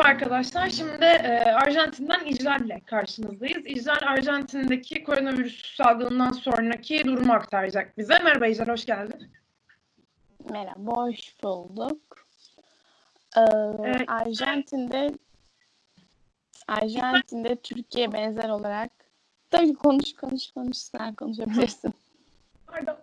Merhaba arkadaşlar. Şimdi e, Arjantin'den İclal'le karşınızdayız. İclal Arjantin'deki koronavirüs salgınından sonraki durumu aktaracak bize. Merhaba İclal, hoş geldin. Merhaba, hoş bulduk. Ee, Evet. Arjantin'de Arjantin'de Türkiye benzer olarak tabii konuş konuş konuş sen konuşabilirsin. Pardon.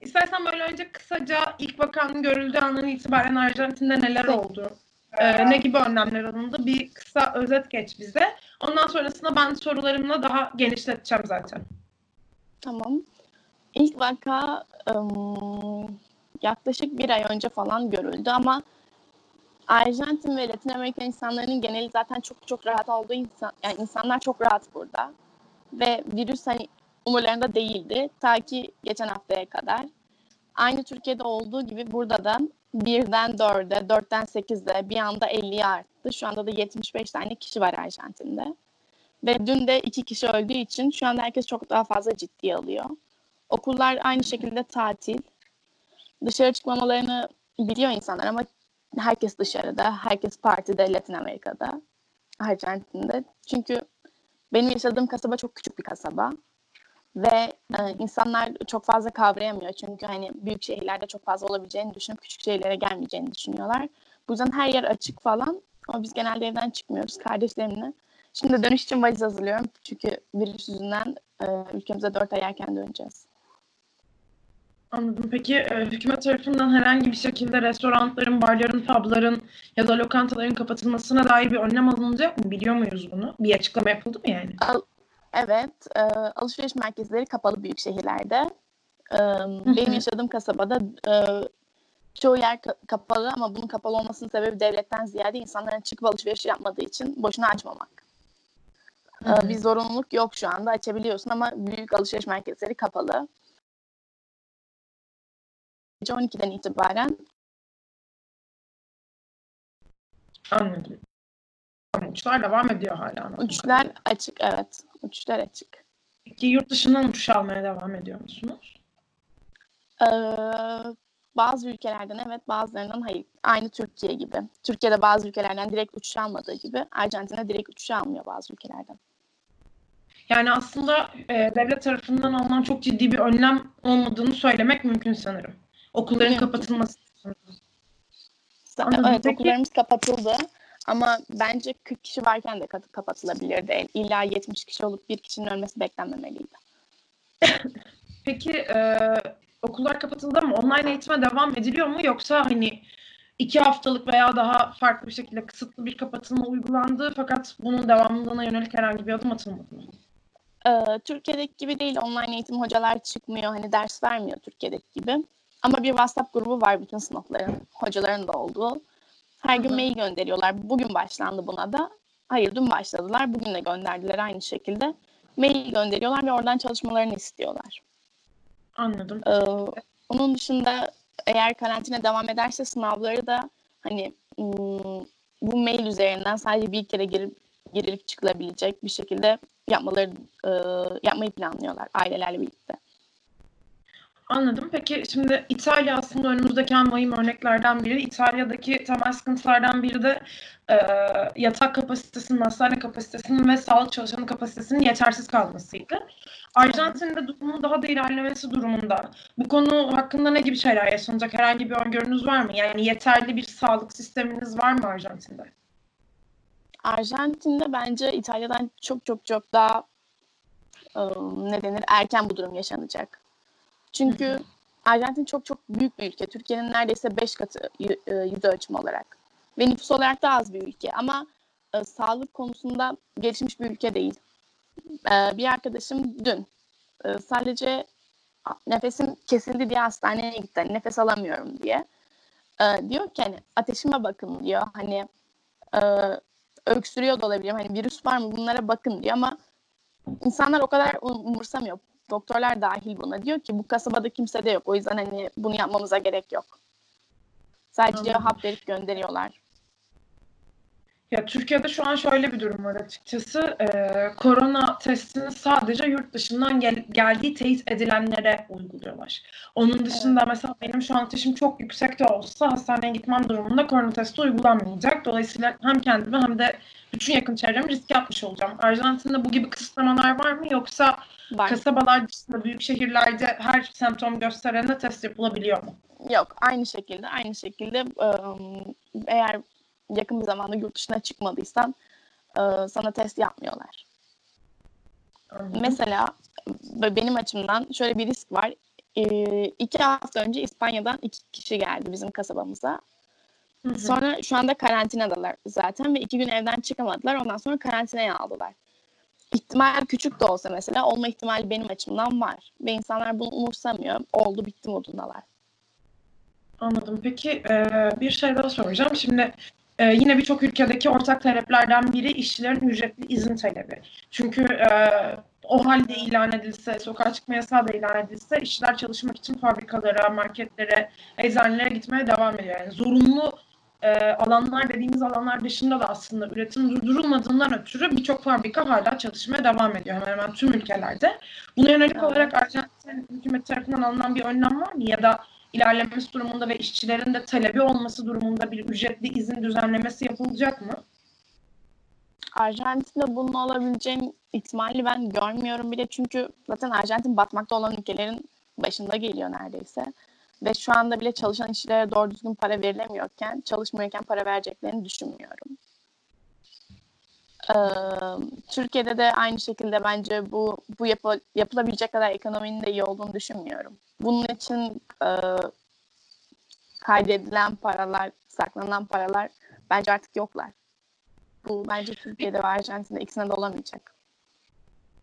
İstersen böyle önce kısaca ilk vakanın görüldüğü andan itibaren Arjantin'de neler oldu? E, ne gibi önlemler alındı? Bir kısa özet geç bize. Ondan sonrasında ben sorularımla daha genişleteceğim zaten. Tamam. İlk vaka ım, yaklaşık bir ay önce falan görüldü ama Arjantin ve Latin Amerika insanlarının geneli zaten çok çok rahat olduğu insan, yani insanlar çok rahat burada ve virüs hani umurlarında değildi ta ki geçen haftaya kadar. Aynı Türkiye'de olduğu gibi burada da birden dörde, dörtten sekize bir anda 50'ye arttı. Şu anda da 75 tane kişi var Arjantin'de. Ve dün de iki kişi öldüğü için şu anda herkes çok daha fazla ciddiye alıyor. Okullar aynı şekilde tatil. Dışarı çıkmamalarını biliyor insanlar ama herkes dışarıda, herkes partide Latin Amerika'da, Arjantin'de. Çünkü benim yaşadığım kasaba çok küçük bir kasaba. Ve e, insanlar çok fazla kavrayamıyor. Çünkü hani büyük şehirlerde çok fazla olabileceğini düşünüp küçük şehirlere gelmeyeceğini düşünüyorlar. Bu yüzden her yer açık falan. Ama biz genelde evden çıkmıyoruz kardeşlerimle. Şimdi dönüş için valiz hazırlıyorum. Çünkü virüs yüzünden e, ülkemize dört ay erken döneceğiz. Anladım. Peki e, hükümet tarafından herhangi bir şekilde restoranların, barların, pubların ya da lokantaların kapatılmasına dair bir önlem alınacak mı? Biliyor muyuz bunu? Bir açıklama yapıldı mı yani? Evet, e, alışveriş merkezleri kapalı büyük şehirlerde. E, benim yaşadığım kasabada e, çoğu yer ka- kapalı ama bunun kapalı olmasının sebebi devletten ziyade insanların çıkıp alışveriş yapmadığı için boşuna açmamak. E, bir zorunluluk yok şu anda açabiliyorsun ama büyük alışveriş merkezleri kapalı. Gece 12'den itibaren Anladım. Uçuşlar devam ediyor hala. uçuşlar açık, evet. Uçuşlar açık. Peki yurt dışından uçuş almaya devam ediyor musunuz? Ee, bazı ülkelerden evet bazılarından hayır. Aynı Türkiye gibi. Türkiye'de bazı ülkelerden direkt uçuş almadığı gibi Arjantin'de direkt uçuş almıyor bazı ülkelerden. Yani aslında e, devlet tarafından alınan çok ciddi bir önlem olmadığını söylemek mümkün sanırım. Okulların Mümkün. kapatılması. Anladım. Evet Peki- okullarımız kapatıldı ama bence 40 kişi varken de kapatılabilirdi. İlla 70 kişi olup bir kişinin ölmesi beklenmemeliydi. Peki e, okullar kapatıldı ama online eğitime devam ediliyor mu? Yoksa hani iki haftalık veya daha farklı bir şekilde kısıtlı bir kapatılma uygulandı fakat bunun devamlılığına yönelik herhangi bir adım atılmadı mı? Ee, Türkiye'deki gibi değil online eğitim hocalar çıkmıyor hani ders vermiyor Türkiye'deki gibi. Ama bir WhatsApp grubu var bütün sınıfların, hocaların da olduğu. Her gün mail gönderiyorlar. Bugün başlandı buna da. Hayır dün başladılar. Bugün de gönderdiler aynı şekilde. Mail gönderiyorlar ve oradan çalışmalarını istiyorlar. Anladım. Ee, onun dışında eğer karantina devam ederse sınavları da hani bu mail üzerinden sadece bir kere girip girilip çıkılabilecek bir şekilde yapmaları e, yapmayı planlıyorlar ailelerle birlikte. Anladım. Peki şimdi İtalya aslında önümüzdeki en vahim örneklerden biri. İtalya'daki temel sıkıntılardan biri de e, yatak kapasitesinin, hastane kapasitesinin ve sağlık çalışanı kapasitesinin yetersiz kalmasıydı. Arjantin'de durumun daha da ilerlemesi durumunda bu konu hakkında ne gibi şeyler yaşanacak? Herhangi bir öngörünüz var mı? Yani yeterli bir sağlık sisteminiz var mı Arjantin'de? Arjantin'de bence İtalya'dan çok çok çok daha e, ne denir erken bu durum yaşanacak. Çünkü Hı hı. Arjantin çok çok büyük bir ülke. Türkiye'nin neredeyse 5 katı e, yüz ölçüm olarak. Ve nüfus olarak da az bir ülke. Ama e, sağlık konusunda gelişmiş bir ülke değil. E, bir arkadaşım dün e, sadece nefesim kesildi diye hastaneye gitti. Hani nefes alamıyorum diye. E, diyor ki hani ateşime bakın diyor. Hani e, öksürüyor da olabilirim. Hani virüs var mı bunlara bakın diyor ama insanlar o kadar um- umursamıyor. Doktorlar dahil buna. Diyor ki bu kasabada kimse de yok. O yüzden hani bunu yapmamıza gerek yok. Sadece Anladım. hap verip gönderiyorlar. Ya Türkiye'de şu an şöyle bir durum var açıkçası. Ee, korona testini sadece yurt dışından gel- geldiği teyit edilenlere uyguluyorlar. Onun dışında mesela benim şu an ateşim çok yüksek de olsa hastaneye gitmem durumunda korona testi uygulanmayacak. Dolayısıyla hem kendime hem de bütün yakın çevremi riske atmış olacağım. Arjantin'de bu gibi kısıtlamalar var mı yoksa Var. kasabalar dışında büyük şehirlerde her semptom gösterene test yapılabiliyor mu? Yok aynı şekilde aynı şekilde eğer yakın bir zamanda yurt dışına çıkmadıysan sana test yapmıyorlar. Anladım. Mesela benim açımdan şöyle bir risk var. Ee, iki hafta önce İspanya'dan iki kişi geldi bizim kasabamıza. Hı hı. Sonra şu anda karantinadalar zaten ve iki gün evden çıkamadılar. Ondan sonra karantinaya aldılar. İhtimal küçük de olsa mesela olma ihtimali benim açımdan var. Ve insanlar bunu umursamıyor. Oldu bitti modundalar. Anladım. Peki e, bir şey daha soracağım. Şimdi e, yine birçok ülkedeki ortak taleplerden biri işçilerin ücretli izin talebi. Çünkü e, o halde ilan edilse, sokağa çıkma yasağı da ilan edilse işçiler çalışmak için fabrikalara, marketlere, eczanelere gitmeye devam ediyor. Yani zorunlu e, alanlar dediğimiz alanlar dışında da aslında üretim durdurulmadığından ötürü birçok fabrika hala çalışmaya devam ediyor hemen hemen tüm ülkelerde. Buna yönelik Evet. olarak Arjantin hükümeti tarafından alınan bir önlem var mı? Ya da ilerlemesi durumunda ve işçilerin de talebi olması durumunda bir ücretli izin düzenlemesi yapılacak mı? Arjantin'de bunun olabileceğin ihtimali ben görmüyorum bile. Çünkü zaten Arjantin batmakta olan ülkelerin başında geliyor neredeyse. Ve şu anda bile çalışan işçilere doğru düzgün para verilemiyorken, çalışmıyorken para vereceklerini düşünmüyorum. Ee, Türkiye'de de aynı şekilde bence bu bu yapı- yapılabilecek kadar ekonominin de iyi olduğunu düşünmüyorum. Bunun için e, kaydedilen paralar, saklanan paralar bence artık yoklar. Bu bence Türkiye'de ve Arjantin'de ikisine de olamayacak.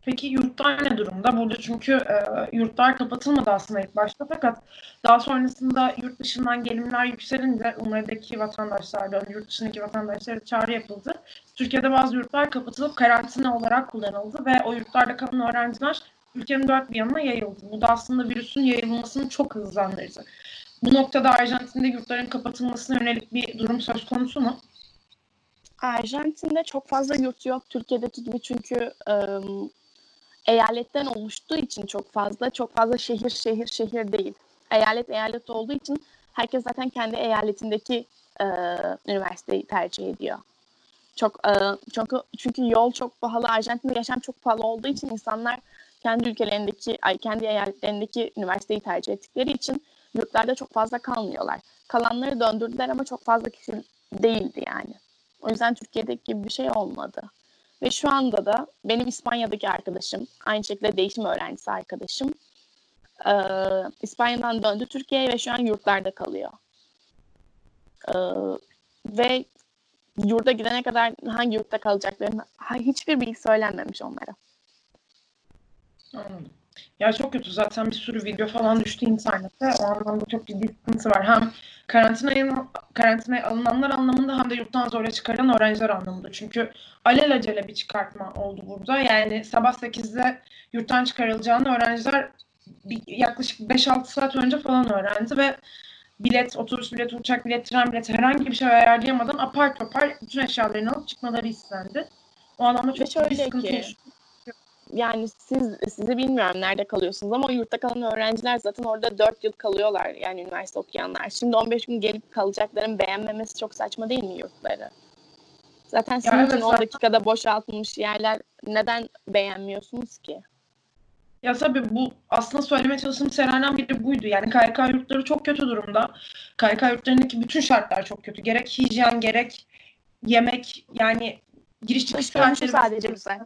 Peki yurtlar ne durumda? Burada çünkü e, yurtlar kapatılmadı aslında ilk başta fakat daha sonrasında yurt dışından gelimler yükselince Umre'deki vatandaşlar yurt dışındaki vatandaşlara çağrı yapıldı. Türkiye'de bazı yurtlar kapatılıp karantina olarak kullanıldı ve o yurtlarda kalan öğrenciler ülkenin dört bir yanına yayıldı. Bu da aslında virüsün yayılmasını çok hızlandırdı. Bu noktada Arjantin'de yurtların kapatılmasına yönelik bir durum söz konusu mu? Arjantin'de çok fazla yurt yok Türkiye'deki gibi çünkü ım, eyaletten oluştuğu için çok fazla, çok fazla şehir şehir şehir değil. Eyalet eyalet olduğu için herkes zaten kendi eyaletindeki e, üniversiteyi tercih ediyor. Çok e, çünkü çünkü yol çok pahalı, Arjantin'de yaşam çok pahalı olduğu için insanlar kendi ülkelerindeki, ay kendi eyaletlerindeki üniversiteyi tercih ettikleri için yurtlarda çok fazla kalmıyorlar. Kalanları döndürdüler ama çok fazla kişi değildi yani. O yüzden Türkiye'deki gibi bir şey olmadı. Ve şu anda da benim İspanya'daki arkadaşım, aynı şekilde değişim öğrencisi arkadaşım, e, İspanya'dan döndü Türkiye'ye ve şu an yurtlarda kalıyor. E, ve yurda gidene kadar hangi yurtta kalacaklarını hiçbir bilgi söylenmemiş onlara. Anladım. Ya çok kötü zaten bir sürü video falan düştü internette. O anlamda çok ciddi sıkıntı var. Hem karantinaya, karantinaya alınanlar anlamında hem de yurttan zorla çıkaran öğrenciler anlamında. Çünkü alelacele bir çıkartma oldu burada. Yani sabah 8'de yurttan çıkarılacağını öğrenciler bir, yaklaşık 5-6 saat önce falan öğrendi ve bilet, otobüs bileti, uçak bileti, tren bileti herhangi bir şey ayarlayamadan apar topar bütün eşyalarını alıp çıkmaları istendi. O anlamda çok ciddi sıkıntı ki. Yani siz sizi bilmiyorum nerede kalıyorsunuz ama yurtta kalan öğrenciler zaten orada 4 yıl kalıyorlar yani üniversite okuyanlar. Şimdi 15 gün gelip kalacakların beğenmemesi çok saçma değil mi yurtları? Zaten sizin evet, için 10 zaten- dakikada boşaltılmış yerler neden beğenmiyorsunuz ki? Ya tabii bu aslında söylemeye çalıştığım şeylerden biri buydu. Yani KYK yurtları çok kötü durumda. KYK yurtlarındaki bütün şartlar çok kötü. Gerek hijyen gerek yemek yani giriş çıkış saatleri sadece güzel.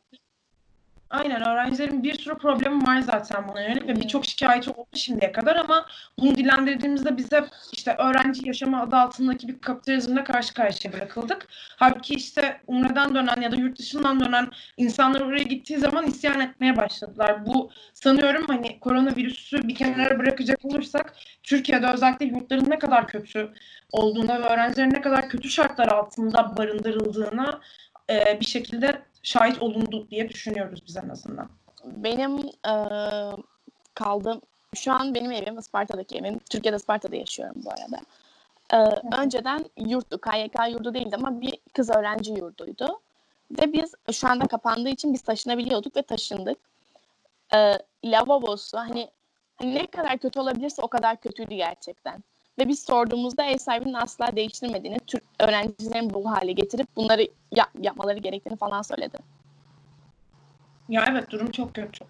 Aynen öğrencilerin bir sürü problemi var zaten buna yönelik ve birçok şikayeti oldu şimdiye kadar ama bunu dillendirdiğimizde bize işte öğrenci yaşamı adı altındaki bir kapitalizmle karşı karşıya bırakıldık. Halbuki işte Umre'den dönen ya da yurt dışından dönen insanlar oraya gittiği zaman isyan etmeye başladılar. Bu sanıyorum hani koronavirüsü bir kenara bırakacak olursak Türkiye'de özellikle yurtların ne kadar kötü olduğuna ve öğrencilerin ne kadar kötü şartlar altında barındırıldığına bir şekilde şahit olundu diye düşünüyoruz biz en azından. Benim eee kaldığım, şu an benim evim Isparta'daki evim. Türkiye'de Isparta'da yaşıyorum bu arada. Ee, önceden yurttu. KYK yurdu değildi ama bir kız öğrenci yurduydu. Ve biz şu anda kapandığı için biz taşınabiliyorduk ve taşındık. Ee, lavabosu hani, hani ne kadar kötü olabilirse o kadar kötüydü gerçekten. Ve biz sorduğumuzda ev sahibinin asla değiştirmediğini, Türk öğrencilerin bu hale getirip bunları yap- yapmaları gerektiğini falan söyledi. Ya evet durum çok kötü.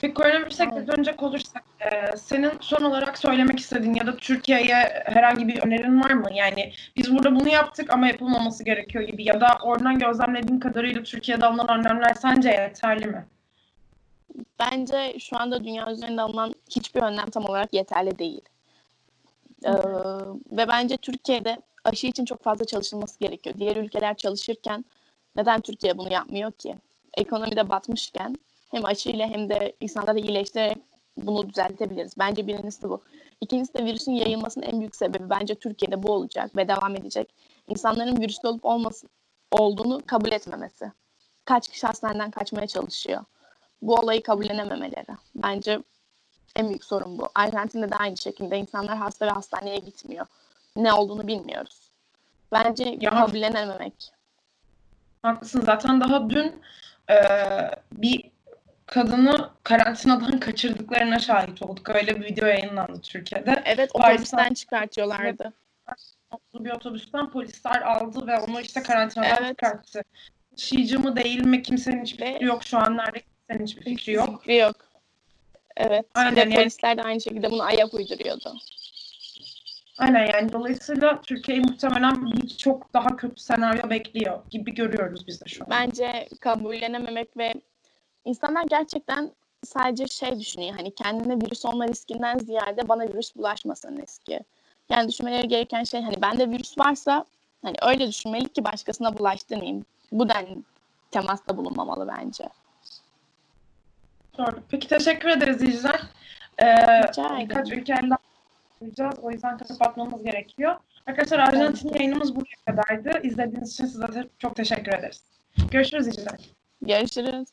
Peki koronavirüse Evet. dönecek olursak e, senin son olarak söylemek istediğin ya da Türkiye'ye herhangi bir önerin var mı? Yani biz burada bunu yaptık ama yapılmaması gerekiyor gibi ya da oradan gözlemlediğin kadarıyla Türkiye'de alınan önlemler sence yeterli mi? Bence şu anda dünya üzerinde alınan hiçbir önlem tam olarak yeterli değil. Ee, ve bence Türkiye'de aşı için çok fazla çalışılması gerekiyor. Diğer ülkeler çalışırken neden Türkiye bunu yapmıyor ki? Ekonomide batmışken hem aşıyla hem de insanları iyileştirerek bunu düzeltebiliriz. Bence birincisi bu. İkincisi de virüsün yayılmasının en büyük sebebi bence Türkiye'de bu olacak ve devam edecek. İnsanların virüslü olup olması, olduğunu kabul etmemesi. Kaç kişi hastaneden kaçmaya çalışıyor bu olayı kabullenememeleri. Bence en büyük sorun bu. Arjantin'de de aynı şekilde insanlar hasta ve hastaneye gitmiyor. Ne olduğunu bilmiyoruz. Bence Ya- kabullenememek. Haklısın. Zaten daha dün e, bir kadını karantinadan kaçırdıklarına şahit olduk. Öyle bir video yayınlandı Türkiye'de. Evet Paris'ten- otobüsten çıkartıyorlardı. Bir otobüsten polisler aldı ve onu işte karantinadan Evet. çıkarttı. Taşıyıcı mı değil mi kimsenin hiçbir Ve- fikri yok. Şu an nerede kimsenin hiçbir fikri yok. Fikri yok. Evet. Aynen yani. polisler de aynı şekilde bunu ayak uyduruyordu. Aynen yani dolayısıyla Türkiye'yi muhtemelen bir çok daha kötü senaryo bekliyor gibi görüyoruz biz de şu an. Bence kabullenememek ve insanlar gerçekten sadece şey düşünüyor. Hani kendine virüs olma riskinden ziyade bana virüs bulaşmasın riski. Yani düşünmeleri gereken şey hani bende virüs varsa hani öyle düşünmeli ki başkasına bulaştırmayayım. Bu denli temasta bulunmamalı bence. Peki teşekkür ederiz İcler. Ee, Rica birkaç ülkeyle yapacağız. O yüzden kapatmamız gerekiyor. Arkadaşlar Arjantin yayınımız buraya kadardı. İzlediğiniz için size çok teşekkür ederiz. Görüşürüz İcler. Görüşürüz.